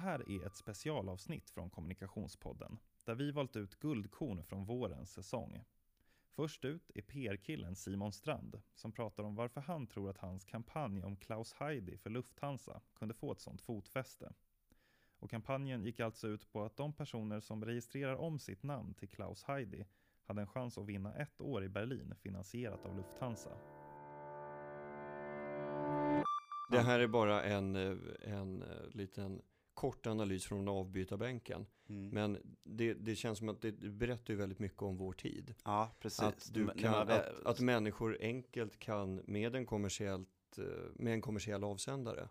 Det här är ett specialavsnitt från Kommunikationspodden där vi valt ut guldkorn från vårens säsong. Först ut är PR-killen Simon Strand som pratar om varför han tror att hans kampanj om Klaus Heidi för Lufthansa kunde få ett sånt fotfäste. Och kampanjen gick alltså ut på att de personer som registrerar om sitt namn till Klaus Heidi hade en chans att vinna ett år i Berlin finansierat av Lufthansa. Det här är bara en, eh, en eh, liten kort analys från avbytarbänken. Mm. Men det, det känns som att det berättar ju väldigt mycket om vår tid. Ja, precis. Att, du kan, att, att människor enkelt kan med en, kommersiellt, eh, med en kommersiell avsändare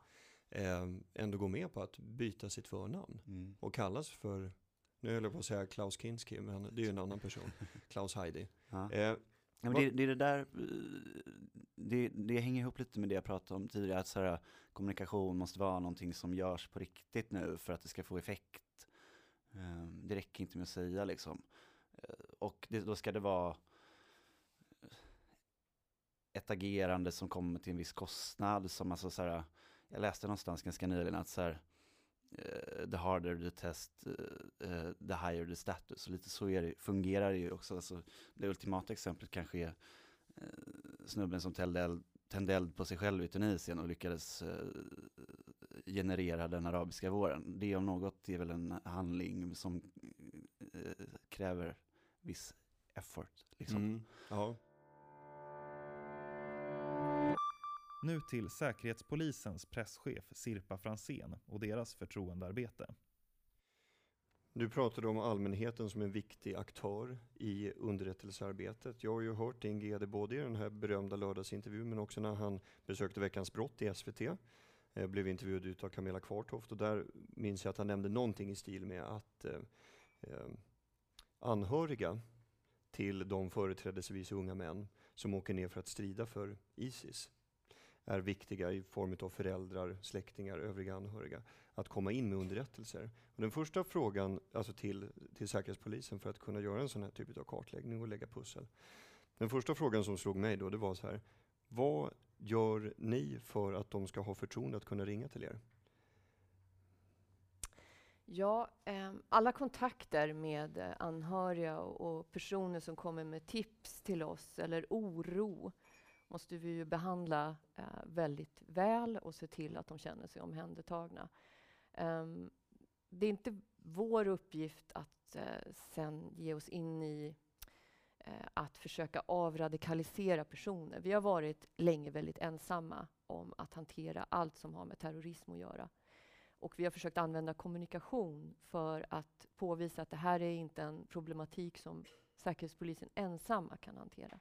eh, ändå gå med på att byta sitt förnamn Mm. och kallas för, nu höll jag på att säga Klaus Kinski, men det är ju en annan person, Klaus Heidi. Ja. Eh, Ja, men det, det är det där, eh, det, det hänger ihop lite med det jag pratade om tidigare, att så här, kommunikation måste vara någonting som görs på riktigt nu för att det ska få effekt. Eh, Det räcker inte med att säga liksom. Eh, Och det, då ska det vara ett agerande som kommer till en viss kostnad, som alltså så här, jag läste någonstans ganska nyligen att så här, Eh, the harder the test, eh, eh, the higher the status. Och lite så är det, fungerar det ju också. Alltså, det ultimata exemplet kanske är snubben som tände eld, tände eld på sig själv i Tunisien och lyckades generera den arabiska våren. Det om något är väl en handling som kräver viss effort. Liksom. mm, ja. Nu till Säkerhetspolisens presschef Sirpa Fransén och deras förtroendearbete. Du pratade om allmänheten som en viktig aktör i underrättelsearbetet. Jag har ju hört din GD både i den här berömda lördagsintervjun men också när han besökte Veckans brott i SVT. Jag eh, blev intervjuad av Camilla Kvartoft och där minns jag att han nämnde någonting i stil med att eh, eh, anhöriga till de företrädesvis unga män som åker ner för att strida för Isis är viktiga i form av föräldrar, släktingar, övriga anhöriga att komma in med underrättelser. Och den första frågan alltså till, till Säkerhetspolisen för att kunna göra en sån här typ av kartläggning och lägga pussel. Den första frågan som slog mig då, det var så här. Vad gör ni för att de ska ha förtroende att kunna ringa till er? Ja, ehm, alla kontakter med anhöriga och, och personer som kommer med tips till oss eller oro måste vi ju behandla eh, väldigt väl och se till att de känner sig omhändertagna. Um, det är inte vår uppgift att eh, sen ge oss in i eh, att försöka avradikalisera personer. Vi har varit länge väldigt ensamma om att hantera allt som har med terrorism att göra. Och vi har försökt använda kommunikation för att påvisa att det här är inte en problematik som Säkerhetspolisen ensamma kan hantera.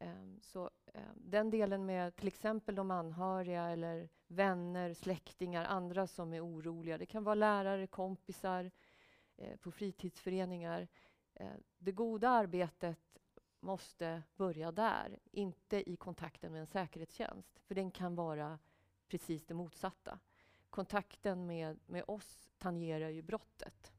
Ehm, så ehm, den delen med till exempel de anhöriga eller vänner, släktingar, andra som är oroliga. Det kan vara lärare, kompisar eh, på fritidsföreningar. Ehm, det goda arbetet måste börja där, inte i kontakten med en säkerhetstjänst. För den kan vara precis det motsatta kontakten med, med oss tangerar ju brottet.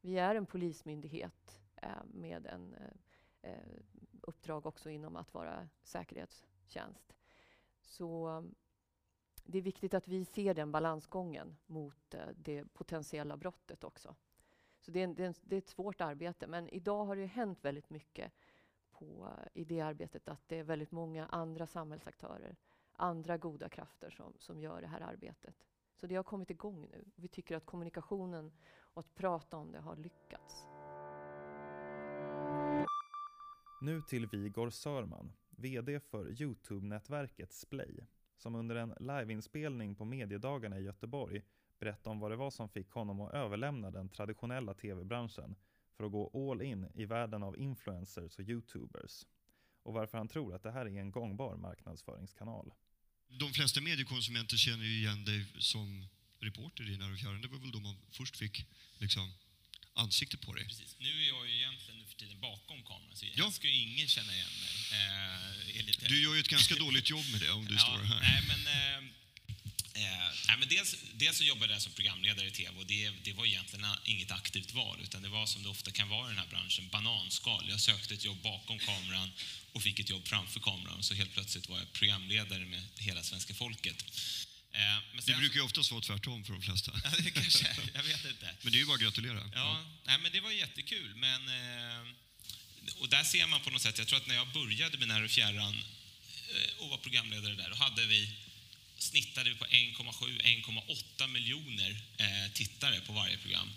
Vi är en polismyndighet eh, med en eh, eh uppdrag också inom att vara säkerhetstjänst. Så um, det är viktigt att vi ser den balansgången mot eh, det potentiella brottet också. Så det är, en, det, är en, det är ett svårt arbete, men idag har det hänt väldigt mycket på, i det arbetet att det är väldigt många andra samhällsaktörer, andra goda krafter som, som gör det här arbetet. Så det har kommit igång nu. Vi tycker att kommunikationen och att prata om det har lyckats. Nu till Vigor Sörman, VD för Youtube-nätverket Splay, som under en liveinspelning på mediedagarna i Göteborg berättade om vad det var som fick honom att överlämna den traditionella tv-branschen för att gå all in i världen av influencers och youtubers. Och varför han tror att det här är en gångbar marknadsföringskanal. De flesta mediekonsumenter känner ju igen dig som reporter i När och fjärran. Det var väl då man först fick liksom, ansikte på dig. Precis. Nu är jag ju egentligen nu för tiden bakom kameran, så Ja. ska ju ingen känna igen mig. Eh, lite... Du gör ju ett ganska dåligt jobb med det om du står här. Nej, men, eh, eh, nej, men dels, dels så jobbade jag som programledare i TV och det, det var egentligen inget aktivt val utan det var som det ofta kan vara i den här branschen, bananskal. Jag sökte ett jobb bakom kameran och fick ett jobb framför kameran så helt plötsligt var jag programledare med hela svenska folket. Eh, men Det sen- brukar ju oftast vara tvärtom för de flesta. Ja, det kanske är. Jag vet inte. Men det är ju bara att gratulera. Ja, nej, men det var jättekul. Men, eh, och där ser man på något sätt, jag tror att när jag började med När och fjärran eh, och var programledare där, då hade vi snittade vi på 1,7-1,8 miljoner tittare på varje program.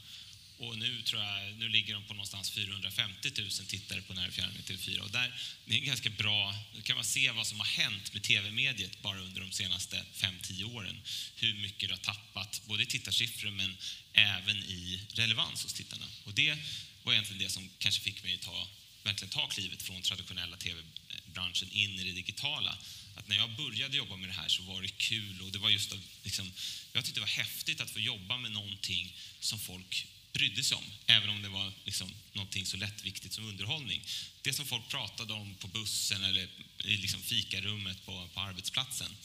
Och nu tror jag, nu ligger de på någonstans 450 000 tittare på När fjärran i TV4. Och där, det är ganska bra, då kan man se vad som har hänt med TV-mediet bara under de senaste 5-10 åren. Hur mycket det har tappat, både i tittarsiffror men även i relevans hos tittarna. Och det var egentligen det som kanske fick mig att ta, verkligen ta klivet från traditionella TV-branschen in i det digitala. Att när jag började jobba med det här så var det kul och det var just att, liksom, jag tyckte det var häftigt att få jobba med någonting som folk brydde sig om, även om det var liksom någonting så lättviktigt som underhållning. Det som folk pratade om på bussen eller i liksom fikarummet på, på arbetsplatsen.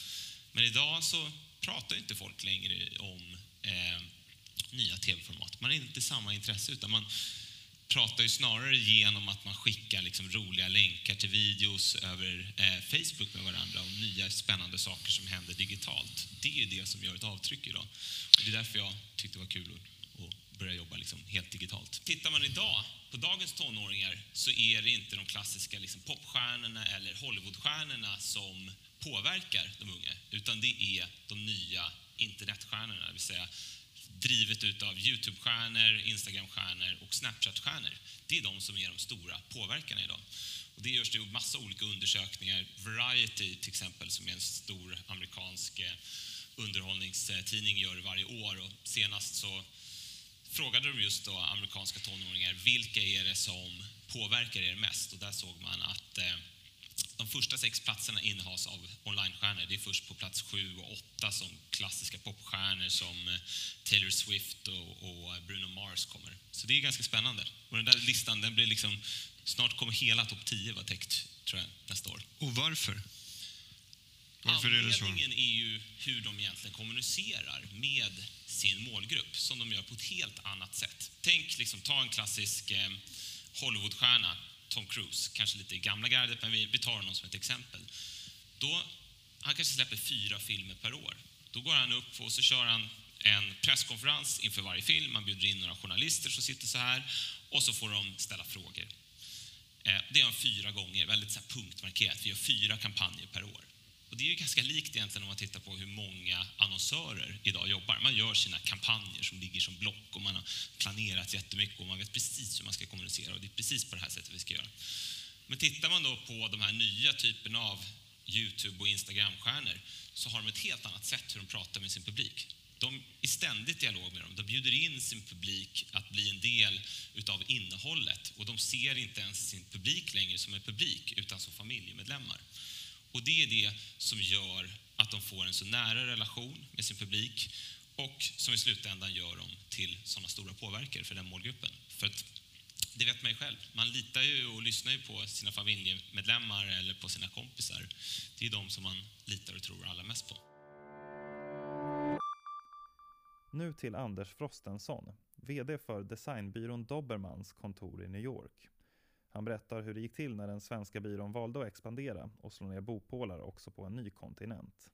Men idag så pratar inte folk längre om eh, nya tv-format. Man har inte samma intresse, utan man pratar ju snarare genom att man skickar liksom roliga länkar till videos över eh, Facebook med varandra om nya spännande saker som händer digitalt. Det är det som gör ett avtryck idag. Och det är därför jag tyckte det var kul att, att börja jobba liksom helt digitalt. Tittar man idag på dagens tonåringar så är det inte de klassiska liksom popstjärnorna eller Hollywoodstjärnorna som påverkar de unga, utan det är de nya internetstjärnorna, det vill säga drivet utav Youtube-stjärnor, Instagram-stjärnor och Snapchat-stjärnor. Det är de som är de stora påverkarna idag. Och det görs det massa olika undersökningar. Variety till exempel, som är en stor amerikansk eh, underhållningstidning, gör det varje år. Och senast så frågade de just då amerikanska tonåringar vilka är det som påverkar er mest? Och där såg man att eh, de första sex platserna innehas av onlinestjärnor. Det är först på plats sju och åtta som klassiska popstjärnor som eh, Taylor Swift och, och Bruno Mars kommer. Så det är ganska spännande. Och den där listan, den blir liksom, snart kommer hela topp 10 vara täckt, tror jag, nästa år. Och varför? Varför är det så? Anledningen är ju hur de egentligen kommunicerar med sin målgrupp, som de gör på ett helt annat sätt. Tänk, liksom, ta en klassisk eh, Hollywoodstjärna, Tom Cruise, kanske lite i gamla gardet, men vi, tar honom som ett exempel. Då, han kanske släpper fyra filmer per år. Då går han upp och så kör han en presskonferens inför varje film. Man bjuder in några journalister som sitter så här och så får de ställa frågor. Eh, Det gör han fyra gånger, väldigt så punktmarkerat. Vi gör fyra kampanjer per år. Och det är ju ganska likt egentligen om man tittar på hur många annonsörer idag jobbar. Man gör sina kampanjer som ligger som block och man har planerat jättemycket och man vet precis hur man ska kommunicera och det är precis på det här sättet vi ska göra. Men tittar man då på de här nya typerna av Youtube och Instagram-stjärnor så har de ett helt annat sätt hur de pratar med sin publik. De är i ständigt dialog med dem. De bjuder in sin publik att bli en del utav innehållet och de ser inte ens sin publik längre som en publik utan som familjemedlemmar. Och det är det som gör att de får en så nära relation med sin publik och som i slutändan gör dem till sådana stora påverkare för den målgruppen. För att det vet man ju själv. Man litar ju och lyssnar ju på sina familjemedlemmar eller på sina kompisar. Det är de som man litar och tror allra mest på. Nu till Anders Frostenson, VD för designbyrån Dobermans kontor i New York. Han berättar hur det gick till när den svenska byrån valde att expandera och slå ner bopålar också på en ny kontinent.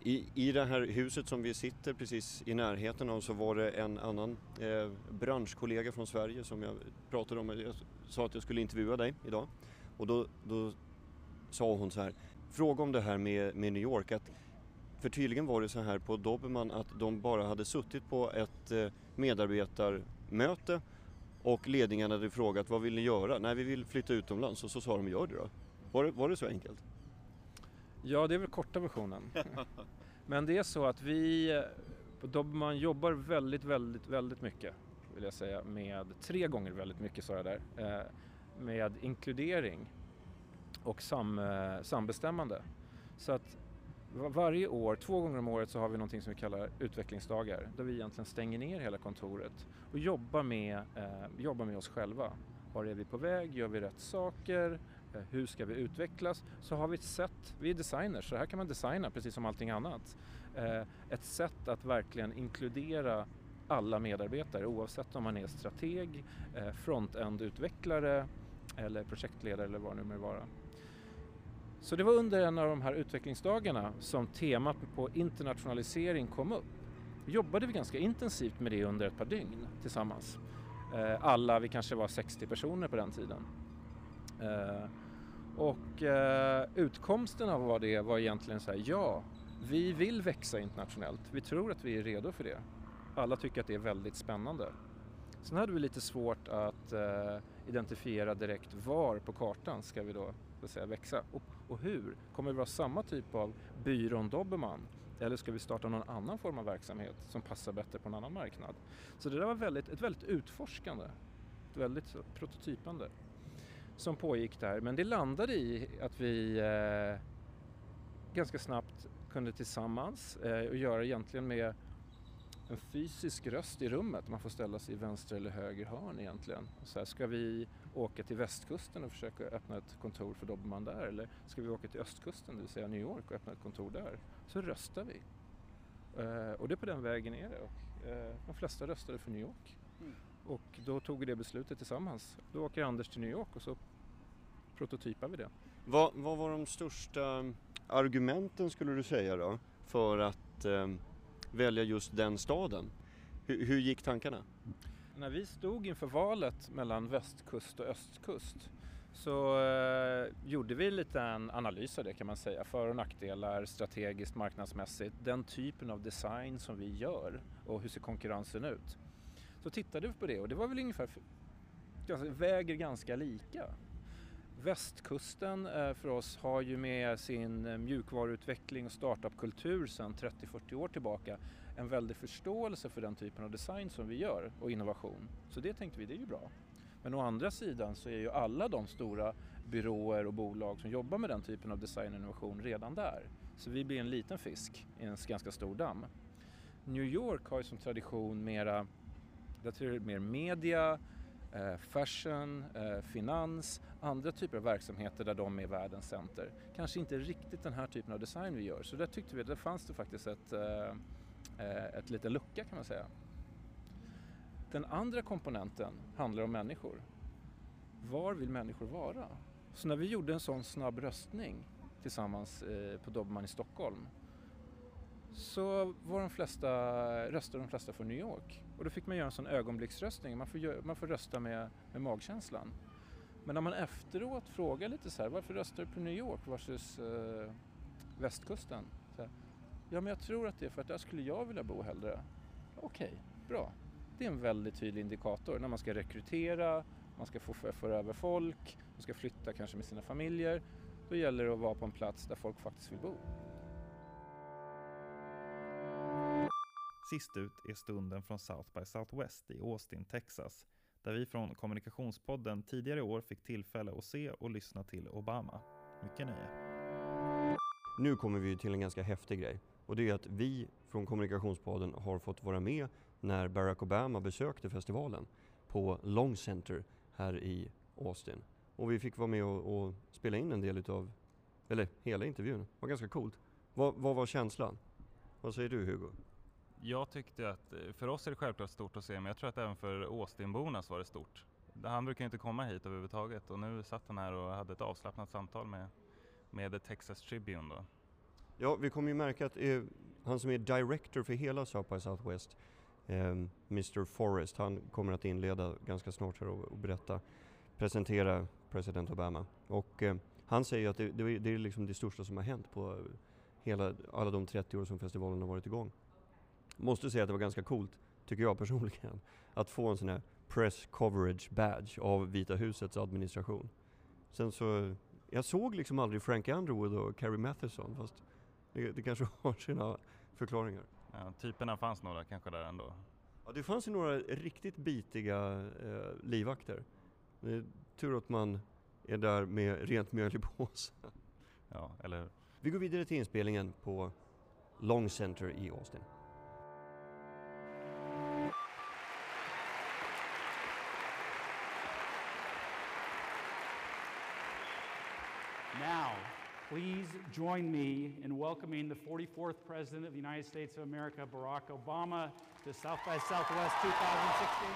I, I det här huset som vi sitter precis i närheten av så var det en annan eh, branschkollega från Sverige som jag pratade om. Jag sa att jag skulle intervjua dig idag och då, då sa hon så här, fråga om det här med, med New York. Att, för tydligen var det så här på Dobermann att de bara hade suttit på ett eh, medarbetarmöte och ledningen hade frågat vad vill ni göra? Nej, vi vill flytta utomlands och så sa de gör det då. Var det, var det så enkelt? Ja, det är väl korta versionen. Men det är så att vi på Dobermann jobbar väldigt, väldigt, väldigt mycket vill jag säga med, tre gånger väldigt mycket sa jag där, eh, med inkludering och sam, eh, sambestämmande. Så att varje år, två gånger om året så har vi någonting som vi kallar utvecklingsdagar där vi egentligen stänger ner hela kontoret och jobbar med, eh, jobbar med oss själva. Var är vi på väg? Gör vi rätt saker? Eh, Hur ska vi utvecklas? Så har vi ett sätt, vi är designers, så här kan man designa precis som allting annat. Eh, Ett sätt att verkligen inkludera alla medarbetare oavsett om man är strateg, eh, front-end-utvecklare eller projektledare eller vad det nu må vara. Så det var under en av de här utvecklingsdagarna som temat på internationalisering kom upp. Vi jobbade vi ganska intensivt med det under ett par dygn tillsammans. Eh, alla, vi kanske var 60 personer på den tiden. Eh, och eh, utkomsten av det var egentligen så här, ja, vi vill växa internationellt. Vi tror att vi är redo för det. Alla tycker att det är väldigt spännande. Sen hade vi lite svårt att identifiera direkt var på kartan ska vi då så att säga, växa och, och hur. Kommer vi vara samma typ av byrån Dobermann eller ska vi starta någon annan form av verksamhet som passar bättre på en annan marknad? Så det där var väldigt, ett väldigt utforskande, ett väldigt prototypande som pågick där. Men det landade i att vi eh, ganska snabbt kunde tillsammans eh, och göra egentligen med en fysisk röst i rummet. Man får ställa sig i vänster eller höger hörn egentligen. Så här, ska vi åka till västkusten och försöka öppna ett kontor för Dobermann där? Eller ska vi åka till östkusten, det vill säga New York och öppna ett kontor där? Så röstar vi. Uh, och det är på den vägen är det. Och, uh, de flesta röstade för New York. Mm. Och då tog vi det beslutet tillsammans. Då åker Anders till New York och så prototypar vi det. Vad, vad var de största argumenten skulle du säga då för att um välja just den staden. Hur, hur gick tankarna? När vi stod inför valet mellan västkust och östkust så eh, gjorde vi lite en analys av det kan man säga. För och nackdelar, strategiskt, marknadsmässigt, den typen av design som vi gör och hur ser konkurrensen ut. Så tittade vi på det och det var väl ungefär, väger ganska lika. Västkusten eh, för oss har ju med sin eh, mjukvaruutveckling och startupkultur sedan 30-40 år tillbaka en väldig förståelse för den typen av design som vi gör och innovation. Så det tänkte vi, det är ju bra. Men å andra sidan så är ju alla de stora byråer och bolag som jobbar med den typen av design och innovation redan där. Så vi blir en liten fisk i en ganska stor damm. New York har ju som tradition mera, jag tror mer media, eh, fashion, eh, finans, andra typer av verksamheter där de är världens center. Kanske inte riktigt den här typen av design vi gör, så där tyckte vi att det fanns det faktiskt ett, eh, Eh, ett liten lucka kan man säga. Den andra komponenten handlar om människor. Var vill människor vara? Så när vi gjorde en sån snabb röstning tillsammans eh, på Dobermann i Stockholm så var de flesta, röstade de flesta för New York. Och då fick man göra en sån ögonblicksröstning, man får, man får rösta med, med magkänslan. Men när man efteråt frågar lite så här, varför röstar du på New York versus eh, västkusten? Ja, men jag tror att det är för att där skulle jag vilja bo hellre. Okej, okay, bra. Det är en väldigt tydlig indikator när man ska rekrytera, man ska få föra över folk, man ska flytta kanske med sina familjer. Då gäller det att vara på en plats där folk faktiskt vill bo. Sist ut är stunden från South by Southwest i Austin, Texas, där vi från Kommunikationspodden tidigare i år fick tillfälle att se och lyssna till Obama. Mycket nöje. Nu kommer vi till en ganska häftig grej och det är att vi från Kommunikationspodden har fått vara med när Barack Obama besökte festivalen på Long Center här i Austin. Och vi fick vara med och, och spela in en del utav, eller hela intervjun. Det var ganska coolt. Vad, vad var känslan? Vad säger du Hugo? Jag tyckte att, eh, för oss är det självklart stort att se, men jag tror att även för Austinborna så var det stort. Han brukar ju inte komma hit överhuvudtaget och nu satt han här och hade ett avslappnat samtal med, med The Texas Tribune då. Ja, vi kommer ju märka att eh, han som är director för hela South by Southwest, eh, Mr Forrest, han kommer att inleda ganska snart här och, och berätta, presentera president Obama. Och eh, han säger att det, det, det är liksom det största som har hänt på hela, alla de 30 år som festivalen har varit igång. Måste säga att det var ganska coolt, tycker jag personligen, att få en sån här press coverage badge av Vita husets administration. Sen så, jag såg liksom aldrig Frank Underwood och Carrie Matheson, fast det, det kanske har sina förklaringar. Ja, typerna fanns några kanske där ändå. Ja, det fanns ju några riktigt bitiga eh, livvakter. Det är tur att man är där med rent mjöl i påsen. Ja, eller Vi går vidare till inspelningen på Long Center i Austin. Now, please join me in welcoming the 44th President of the United States of America, Barack Obama, to South by Southwest 2016.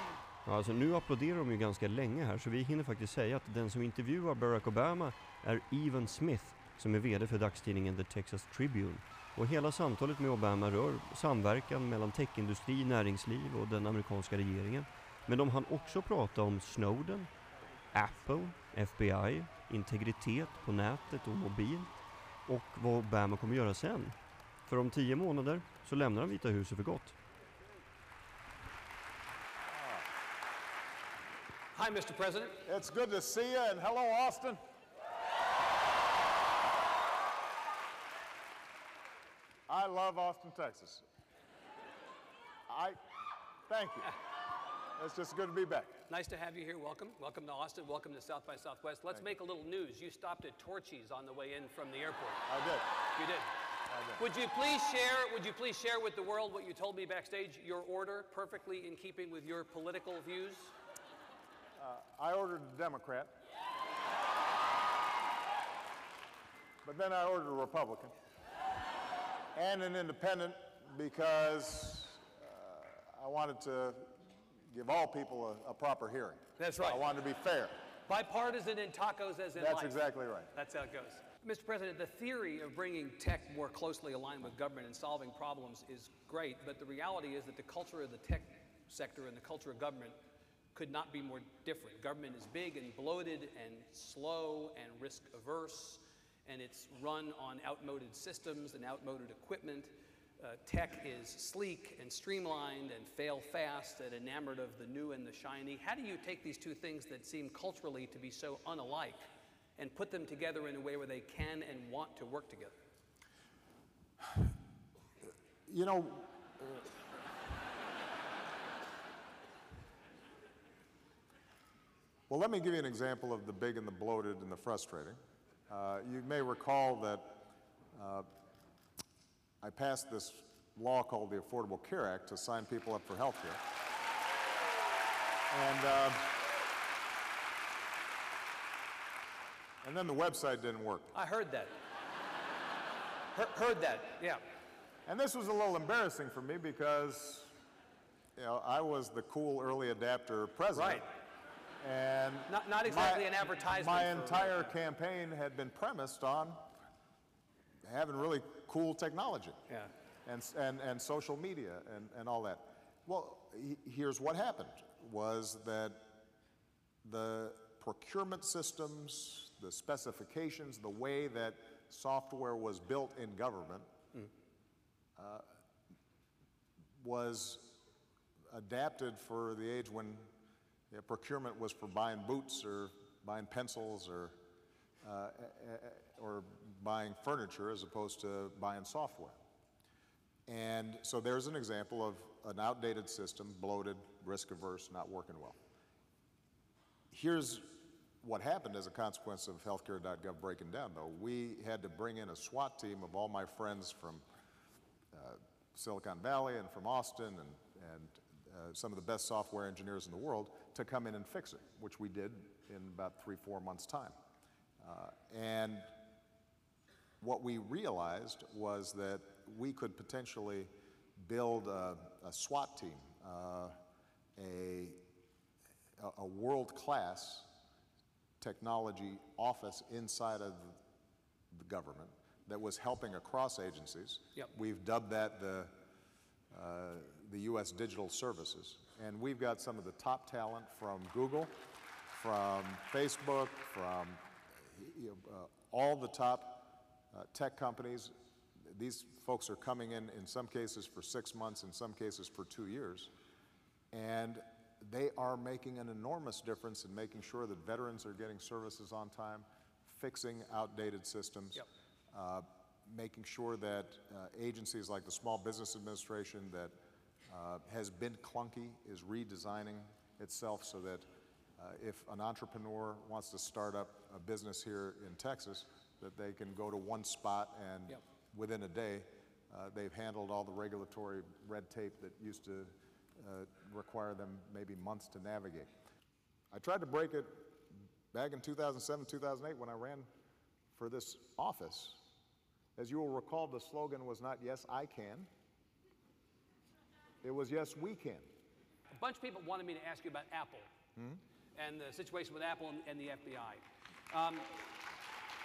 Ja, alltså nu applåderar de ju ganska länge här, så vi hinner faktiskt säga att den som intervjuar Barack Obama är Evan Smith som är VD för dagstidningen The Texas Tribune. Och hela samtalet med Obama rör samverkan mellan techindustri, näringsliv och den amerikanska regeringen. Men de hann också prata om Snowden, Apple, FBI, integritet på nätet och mobil och vad Obama kommer göra sen. För om tio månader så lämnar han Vita huset för gott. Hi, Mr. President. It's good to see you, and hello, Austin. I love Austin, Texas. I thank you. It's just good to be back. Nice to have you here. Welcome. Welcome to Austin. Welcome to South by Southwest. Let's Thank make a little news. You stopped at Torchy's on the way in from the airport. I did. You did. I did. Would you please share would you please share with the world what you told me backstage, your order perfectly in keeping with your political views? Uh, I ordered a Democrat, but then I ordered a Republican and an independent because uh, I wanted to give all people a, a proper hearing. That's right. I wanted to be fair. Bipartisan in tacos as in That's life. exactly right. That's how it goes. Mr. President, the theory of bringing tech more closely aligned with government and solving problems is great, but the reality is that the culture of the tech sector and the culture of government could not be more different. Government is big and bloated and slow and risk averse, and it's run on outmoded systems and outmoded equipment. Uh, tech is sleek and streamlined and fail fast and enamored of the new and the shiny. How do you take these two things that seem culturally to be so unalike and put them together in a way where they can and want to work together? You know, well, let me give you an example of the big and the bloated and the frustrating. Uh, you may recall that uh, I passed this law called the Affordable Care Act to sign people up for health care. And, uh, and then the website didn't work. I heard that. He- heard that, yeah. And this was a little embarrassing for me because, you know, I was the cool early adapter president. Right. And Not- not exactly my- an advertisement My entire campaign had been premised on having really cool technology. Yeah. And, and, and social media and, and all that. Well, he- here's what happened was that the procurement systems, the specifications, the way that software was built in government uh, was adapted for the age when you know, procurement was for buying boots or buying pencils or, uh, or buying furniture as opposed to buying software. And so there's an example of an outdated system, bloated, risk averse, not working well. Here's what happened as a consequence of healthcare.gov breaking down, though. We had to bring in a SWAT team of all my friends from uh, Silicon Valley and from Austin and, and uh, some of the best software engineers in the world to come in and fix it, which we did in about three, four months' time. Uh, and what we realized was that we could potentially build a, a SWAT team, uh, a, a- a world-class technology office inside of the government that was helping across agencies. Yep. We've dubbed that the, uh, the U.S. Digital Services. And we've got some of the top talent from Google, from Facebook, from you know, uh, all the top uh, tech companies. These folks are coming in, in some cases for six months, in some cases for two years. And they are making an enormous difference in making sure that veterans are getting services on time, fixing outdated systems, Yep. uh, making sure that uh, agencies like the Small Business Administration that uh, has been clunky is redesigning itself so that uh, if an entrepreneur wants to start up a business here in Texas, that they can go to one spot and Yep. within a day, uh, they've handled all the regulatory red tape that used to uh, require them maybe months to navigate. I tried to break it back in 2007, 2008 when I ran for this office. As you will recall, the slogan was not, yes, I can. It was, yes, we can. A bunch of people wanted me to ask you about Apple and the situation with Apple and, and the FBI. Um,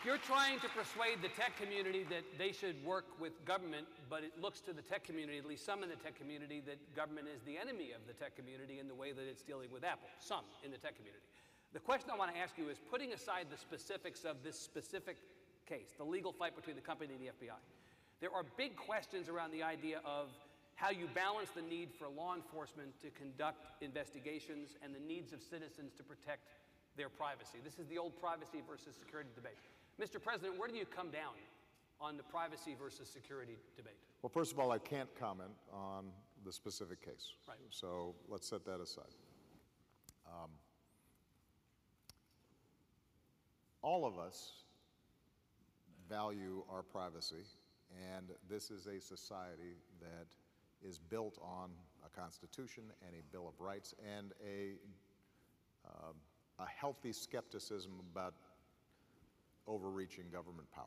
you're trying to persuade the tech community that they should work with government, but it looks to the tech community, at least some in the tech community, that government is the enemy of the tech community in the way that it's dealing with Apple. Some in the tech community. The question I want to ask you is putting aside the specifics of this specific case, the legal fight between the company and the FBI, there are big questions around the idea of how you balance the need for law enforcement to conduct investigations and the needs of citizens to protect their privacy. This is the old privacy versus security debate. Mr. President, where do you come down on the privacy versus security debate? Well, first of all, I can't comment on the specific case. Right. So let's set that aside. Um, all of us value our privacy, and this is a society that is built on a constitution and a Bill of Rights and a, um, a healthy skepticism about overreaching government power.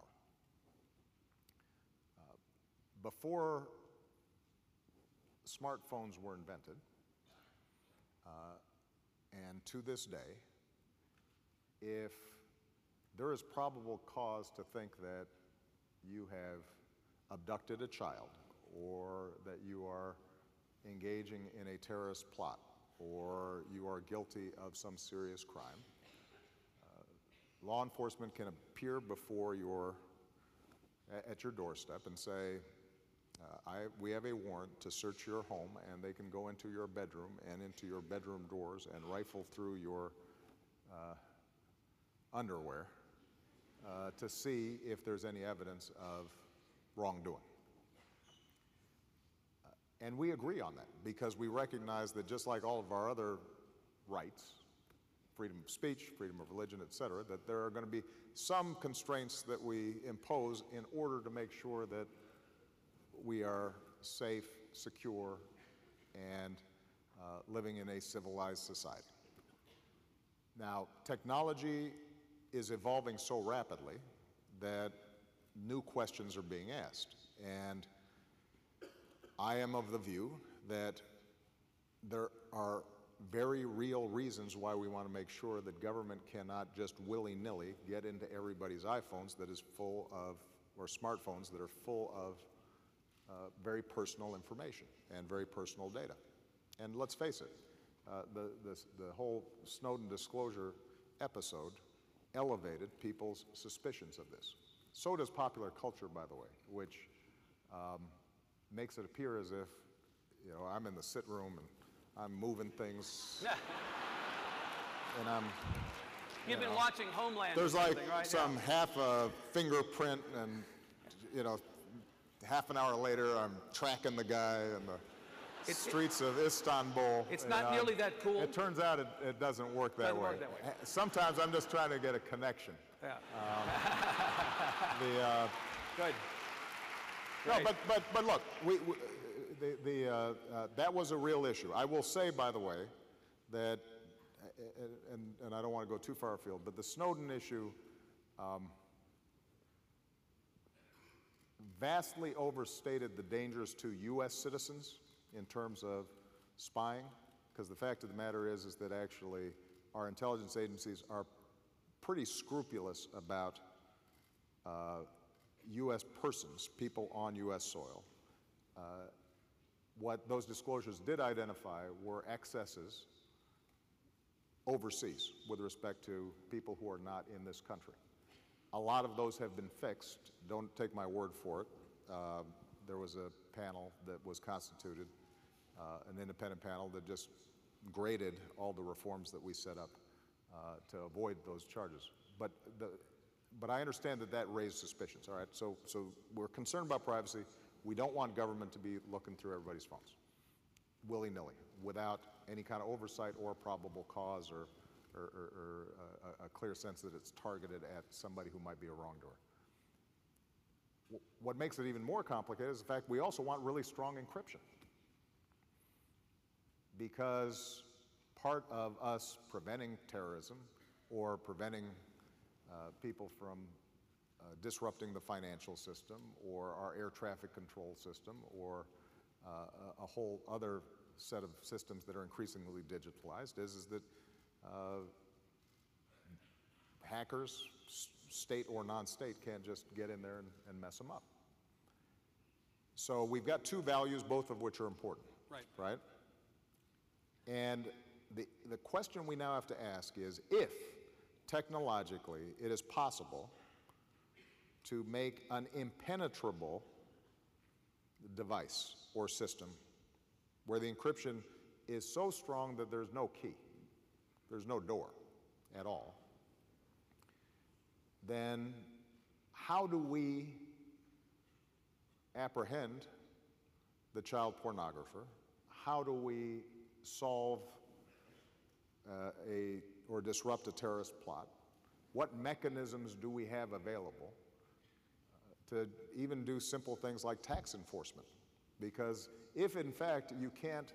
Uh, before smartphones were invented, uh, and to this day, if there is probable cause to think that you have abducted a child or that you are engaging in a terrorist plot or you are guilty of some serious crime, law enforcement can appear before your, at your doorstep and say, uh, I, we have a warrant to search your home, and they can go into your bedroom and into your bedroom doors and rifle through your uh, underwear uh, to see if there's any evidence of wrongdoing. Uh, and we agree on that because we recognize that just like all of our other rights, freedom of speech, freedom of religion, et cetera, that there are going to be some constraints that we impose in order to make sure that we are safe, secure, and uh, living in a civilized society. Now, technology is evolving so rapidly that new questions are being asked. And I am of the view that there are very real reasons why we want to make sure that government cannot just willy-nilly get into everybody's iPhones that is full of, or smartphones that are full of uh, very personal information and very personal data. And let's face it, uh, the, the, the whole Snowden disclosure episode elevated people's suspicions of this. So does popular culture, by the way, which um, makes it appear as if, you know, I'm in the sit room and I'm moving things, and I'm. You've you been know, watching Homeland. There's like right? some half a fingerprint, and you know, half an hour later, I'm tracking the guy in the streets of Istanbul. It's not know. nearly that cool. It turns out it, it doesn't work that Doesn't way. work that way. Sometimes I'm just trying to get a connection. Yeah. The, uh, Good. no, but, but, but look, we, we, the, the, uh, uh, that was a real issue. I will say, by the way, that, uh, and, and I don't want to go too far afield, but the Snowden issue um, vastly overstated the dangers to U.S. citizens in terms of spying, because the fact of the matter is, is that actually our intelligence agencies are pretty scrupulous about uh, U.S. persons, people on U.S. soil. Uh, what those disclosures did identify were excesses overseas with respect to people who are not in this country. A lot of those have been fixed. Don't take my word for it. Um, there was a panel that was constituted, uh, an independent panel that just graded all the reforms that we set up uh, to avoid those charges. But, the, but I understand that that raised suspicions, all right? So, so we're concerned about privacy. We don't want government to be looking through everybody's phones willy-nilly without any kind of oversight or probable cause or, or, or, or a, a clear sense that it's targeted at somebody who might be a wrongdoer. What makes it even more complicated is the fact we also want really strong encryption. Because part of us preventing terrorism or preventing uh, people from uh, disrupting the financial system or our air traffic control system or uh, a, whole other set of systems that are increasingly digitalized is, is that uh, hackers, state or non-state can't just get in there and, and mess them up. So we've got two values, both of which are important. Right. Right? And the, the question we now have to ask is if technologically it is possible to make an impenetrable device or system where the encryption is so strong that there's no key, there's no door at all, then how do we apprehend the child pornographer? How do we solve uh, a or disrupt a terrorist plot? What mechanisms do we have available to even do simple things like tax enforcement? Because if in fact you can't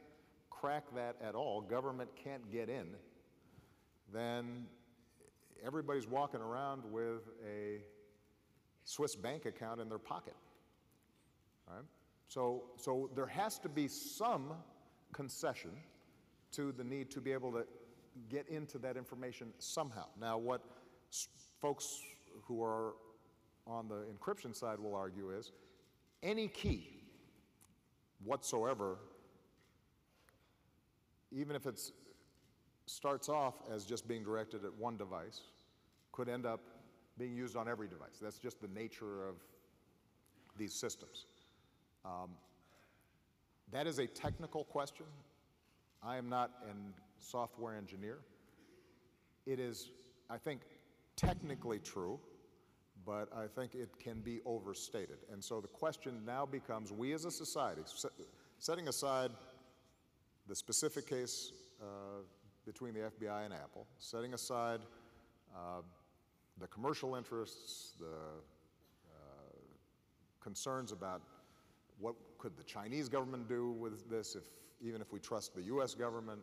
crack that at all, government can't get in, then everybody's walking around with a Swiss bank account in their pocket. All right? So, so there has to be some concession to the need to be able to get into that information somehow. Now, what folks who are on the encryption side will argue is any key whatsoever, even if it starts off as just being directed at one device, could end up being used on every device. That's just the nature of these systems. Um, that is a technical question. I am not a software engineer. It is, I think, technically true, but I think it can be overstated. And so the question now becomes we as a society, set, setting aside the specific case uh, between the FBI and Apple, setting aside uh, the commercial interests, the uh, concerns about what could the Chinese government do with this, if, even if we trust the US government,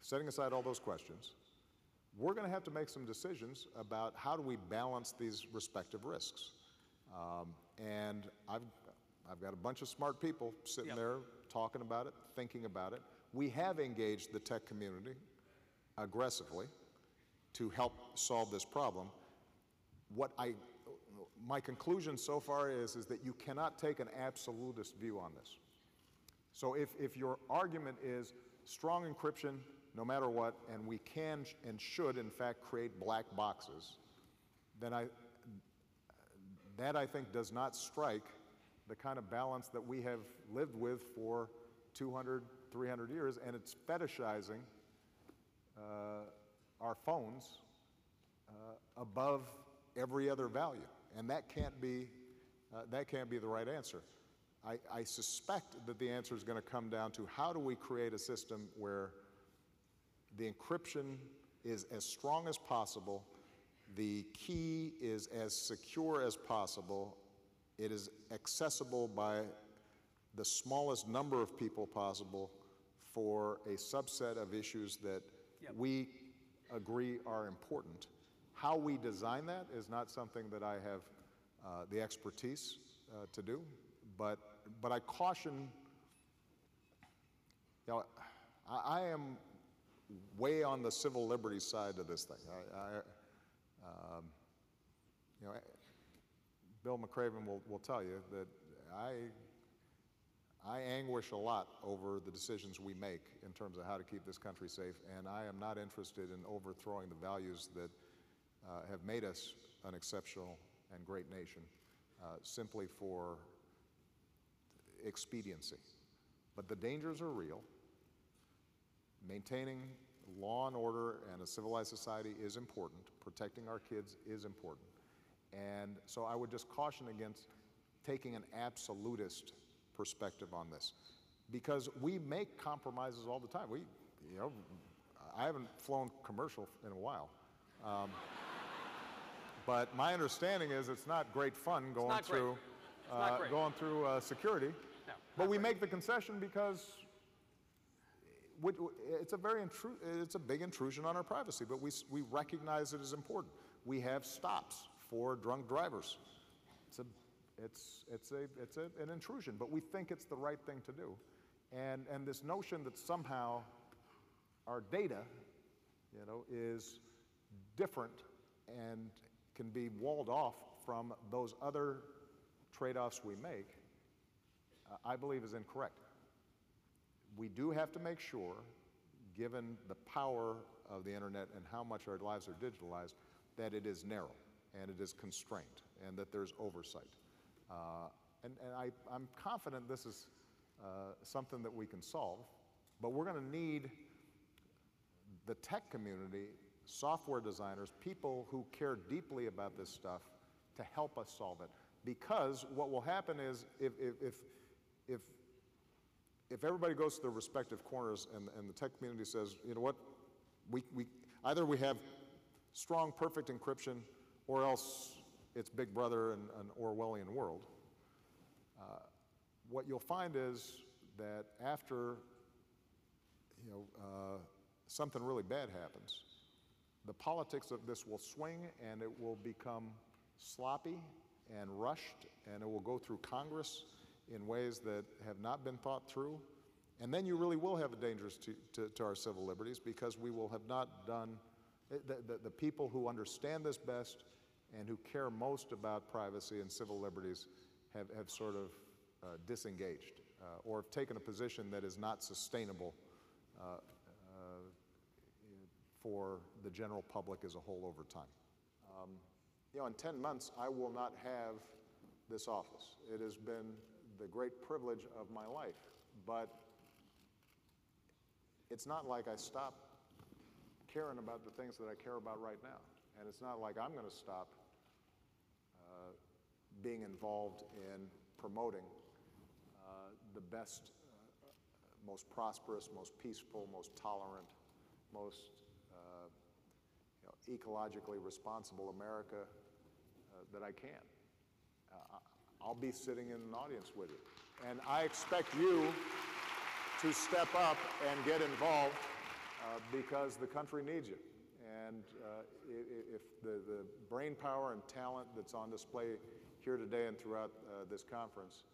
setting aside all those questions, we're going to have to make some decisions about how do we balance these respective risks. Um, and I've, I've got a bunch of smart people sitting Yep. there talking about it, thinking about it. We have engaged the tech community aggressively to help solve this problem. What I, my conclusion so far is, is that you cannot take an absolutist view on this. So if, if your argument is strong encryption no matter what, and we can and should in fact create black boxes, then I, that I think does not strike the kind of balance that we have lived with for 200, 300 years, and it's fetishizing uh, our phones uh, above every other value, and that can't be uh, that can't be the right answer. I, I suspect that the answer is going to come down to how do we create a system where the encryption is as strong as possible, the key is as secure as possible, it is accessible by the smallest number of people possible for a subset of issues that we agree are important. How we design that is not something that I have uh, the expertise uh, to do, but, but I caution, you know, I, I am way on the civil liberties side of this thing. I, I, um, you know, Bill McRaven will, will tell you that I, I anguish a lot over the decisions we make in terms of how to keep this country safe, and I am not interested in overthrowing the values that uh, have made us an exceptional and great nation uh, simply for expediency. But the dangers are real. Maintaining law and order and a civilized society is important. Protecting our kids is important. And so I would just caution against taking an absolutist perspective on this. Because we make compromises all the time. We, you know, I haven't flown commercial in a while. Um, but my understanding is it's not great fun going through, uh, going through uh, security. No, But we make the concession because it's a very it's a big intrusion on our privacy, but we, we recognize it as important. We have stops for drunk drivers. It's a, it's, it's a, it's a, an intrusion, but we think it's the right thing to do. And, and this notion that somehow our data, you know, is different and, can be walled off from those other trade offs we make, uh, I believe is incorrect. We do have to make sure, given the power of the internet and how much our lives are digitalized, that it is narrow and it is constrained and that there's oversight. Uh, and and I, I'm confident this is uh, something that we can solve, but we're going to need the tech community, software designers, people who care deeply about this stuff to help us solve it. Because what will happen is if, if, if, if, if everybody goes to their respective corners and, and the tech community says, you know what, we, we, either we have strong, perfect encryption or else it's Big Brother and an Orwellian world. Uh, what you'll find is that after you know, uh, something really bad happens, the politics of this will swing and it will become sloppy and rushed, and it will go through Congress in ways that have not been thought through. And then you really will have a danger to, to, to, our civil liberties because we will have not done, the, the, the people who understand this best and who care most about privacy and civil liberties have, have sort of uh, disengaged uh, or have taken a position that is not sustainable uh, uh for the general public as a whole over time. Um, you know, in 10 months, I will not have this office. It has been the great privilege of my life, but it's not like I stop caring about the things that I care about right now. And it's not like I'm going to stop being involved in promoting uh, the best, uh, most prosperous, most peaceful, most tolerant, most uh, you know, ecologically responsible America uh, that I can. Uh, I'll be sitting in an audience with you. And I expect you to step up and get involved uh, because the country needs you. And if the, the brain power and talent that's on display here today and throughout uh, this conference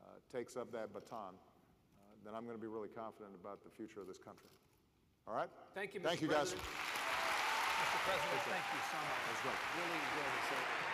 uh, takes up that baton, uh, then I'm going to be really confident about the future of this country. All right? Thank you, Mr. Thank you, President. guys. Mr. President, thank you so much. Right. Really enjoyed it.